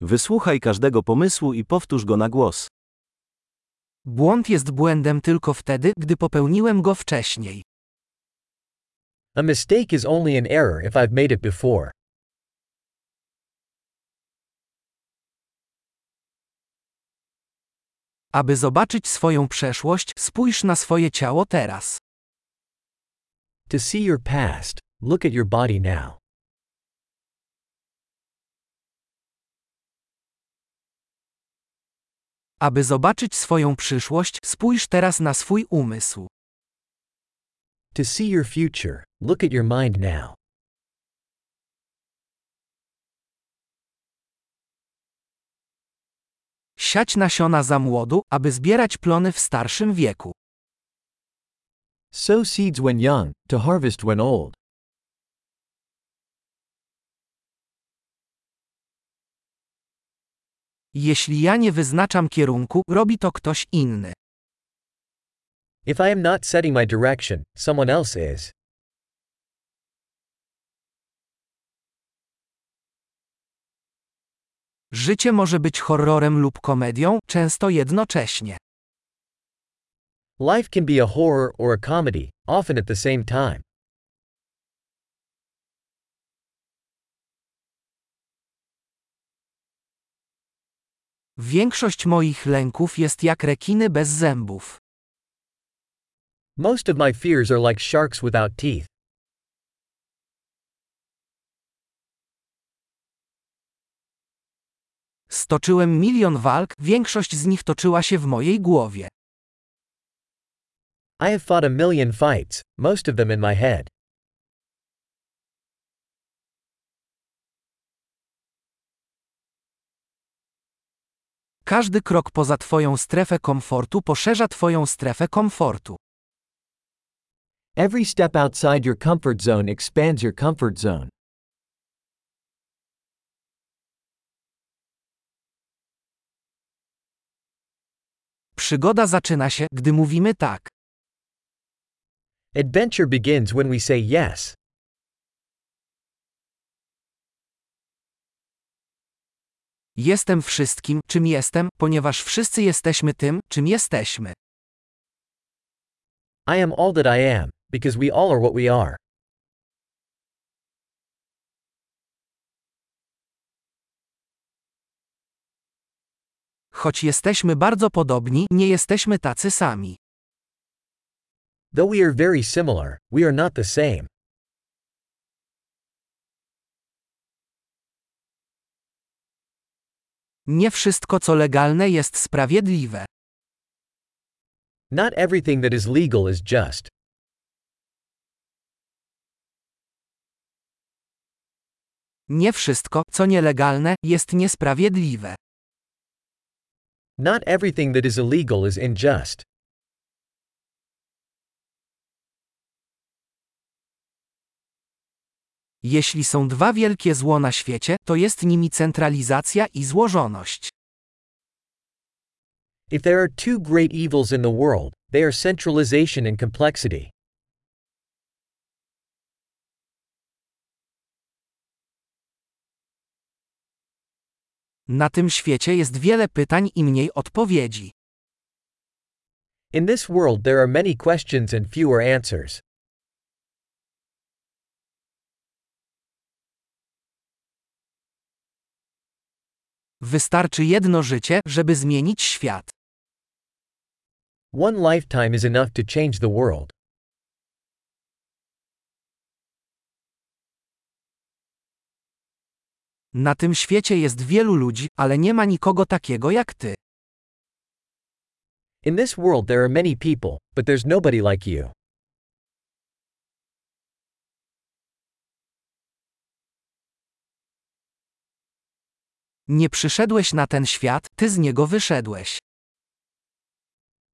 Wysłuchaj każdego pomysłu i powtórz go na głos. Błąd jest błędem tylko wtedy, gdy popełniłem go wcześniej. A mistake is only an error if I've made it before. Aby zobaczyć swoją przeszłość, spójrz na swoje ciało teraz. To see your past, look at your body now. Aby zobaczyć swoją przyszłość, spójrz teraz na swój umysł. To see your future, look at your mind now. Siać nasiona za młodu, aby zbierać plony w starszym wieku. Sow seeds when young, to harvest when old. Jeśli ja nie wyznaczam kierunku, robi to ktoś inny. If I am not setting my direction, someone else is. Życie może być horrorem lub komedią, często jednocześnie. Life can be a horror or a comedy, often at the same time. Większość moich lęków jest jak rekiny bez zębów. Most of my fears are like sharks without teeth. Stoczyłem milion walk, większość z nich toczyła się w mojej głowie. I have fought a million fights, most of them in my head. Każdy krok poza Twoją strefę komfortu poszerza Twoją strefę komfortu. Every step outside your comfort zone expands your comfort zone. Przygoda zaczyna się, gdy mówimy tak. Adventure begins when we say yes. Jestem wszystkim, czym jestem, ponieważ wszyscy jesteśmy tym, czym jesteśmy. I am all that I am, because we all are what we are. Choć jesteśmy bardzo podobni, nie jesteśmy tacy sami. Though we are very similar, we are not the same. Nie wszystko, co legalne, jest sprawiedliwe. Not everything that is legal is just. Nie wszystko, co nielegalne, jest niesprawiedliwe. Not everything that is illegal is unjust. Jeśli są dwa wielkie zło na świecie, to jest nimi centralizacja i złożoność. If there are two great evils in the world, they are centralization and complexity. Na tym świecie jest wiele pytań i mniej odpowiedzi. In this world, there are many questions and fewer answers. Wystarczy jedno życie, żeby zmienić świat. One lifetime is enough to change the world. Na tym świecie jest wielu ludzi, ale nie ma nikogo takiego jak ty. In this world, there are many people, but there's nobody like you. Nie przyszedłeś na ten świat, ty z niego wyszedłeś.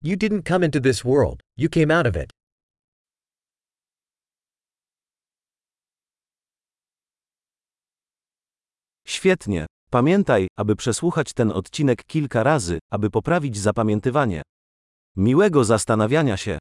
You didn't come into this world, you came out of it. Świetnie. Pamiętaj, aby przesłuchać ten odcinek kilka razy, aby poprawić zapamiętywanie. Miłego zastanawiania się.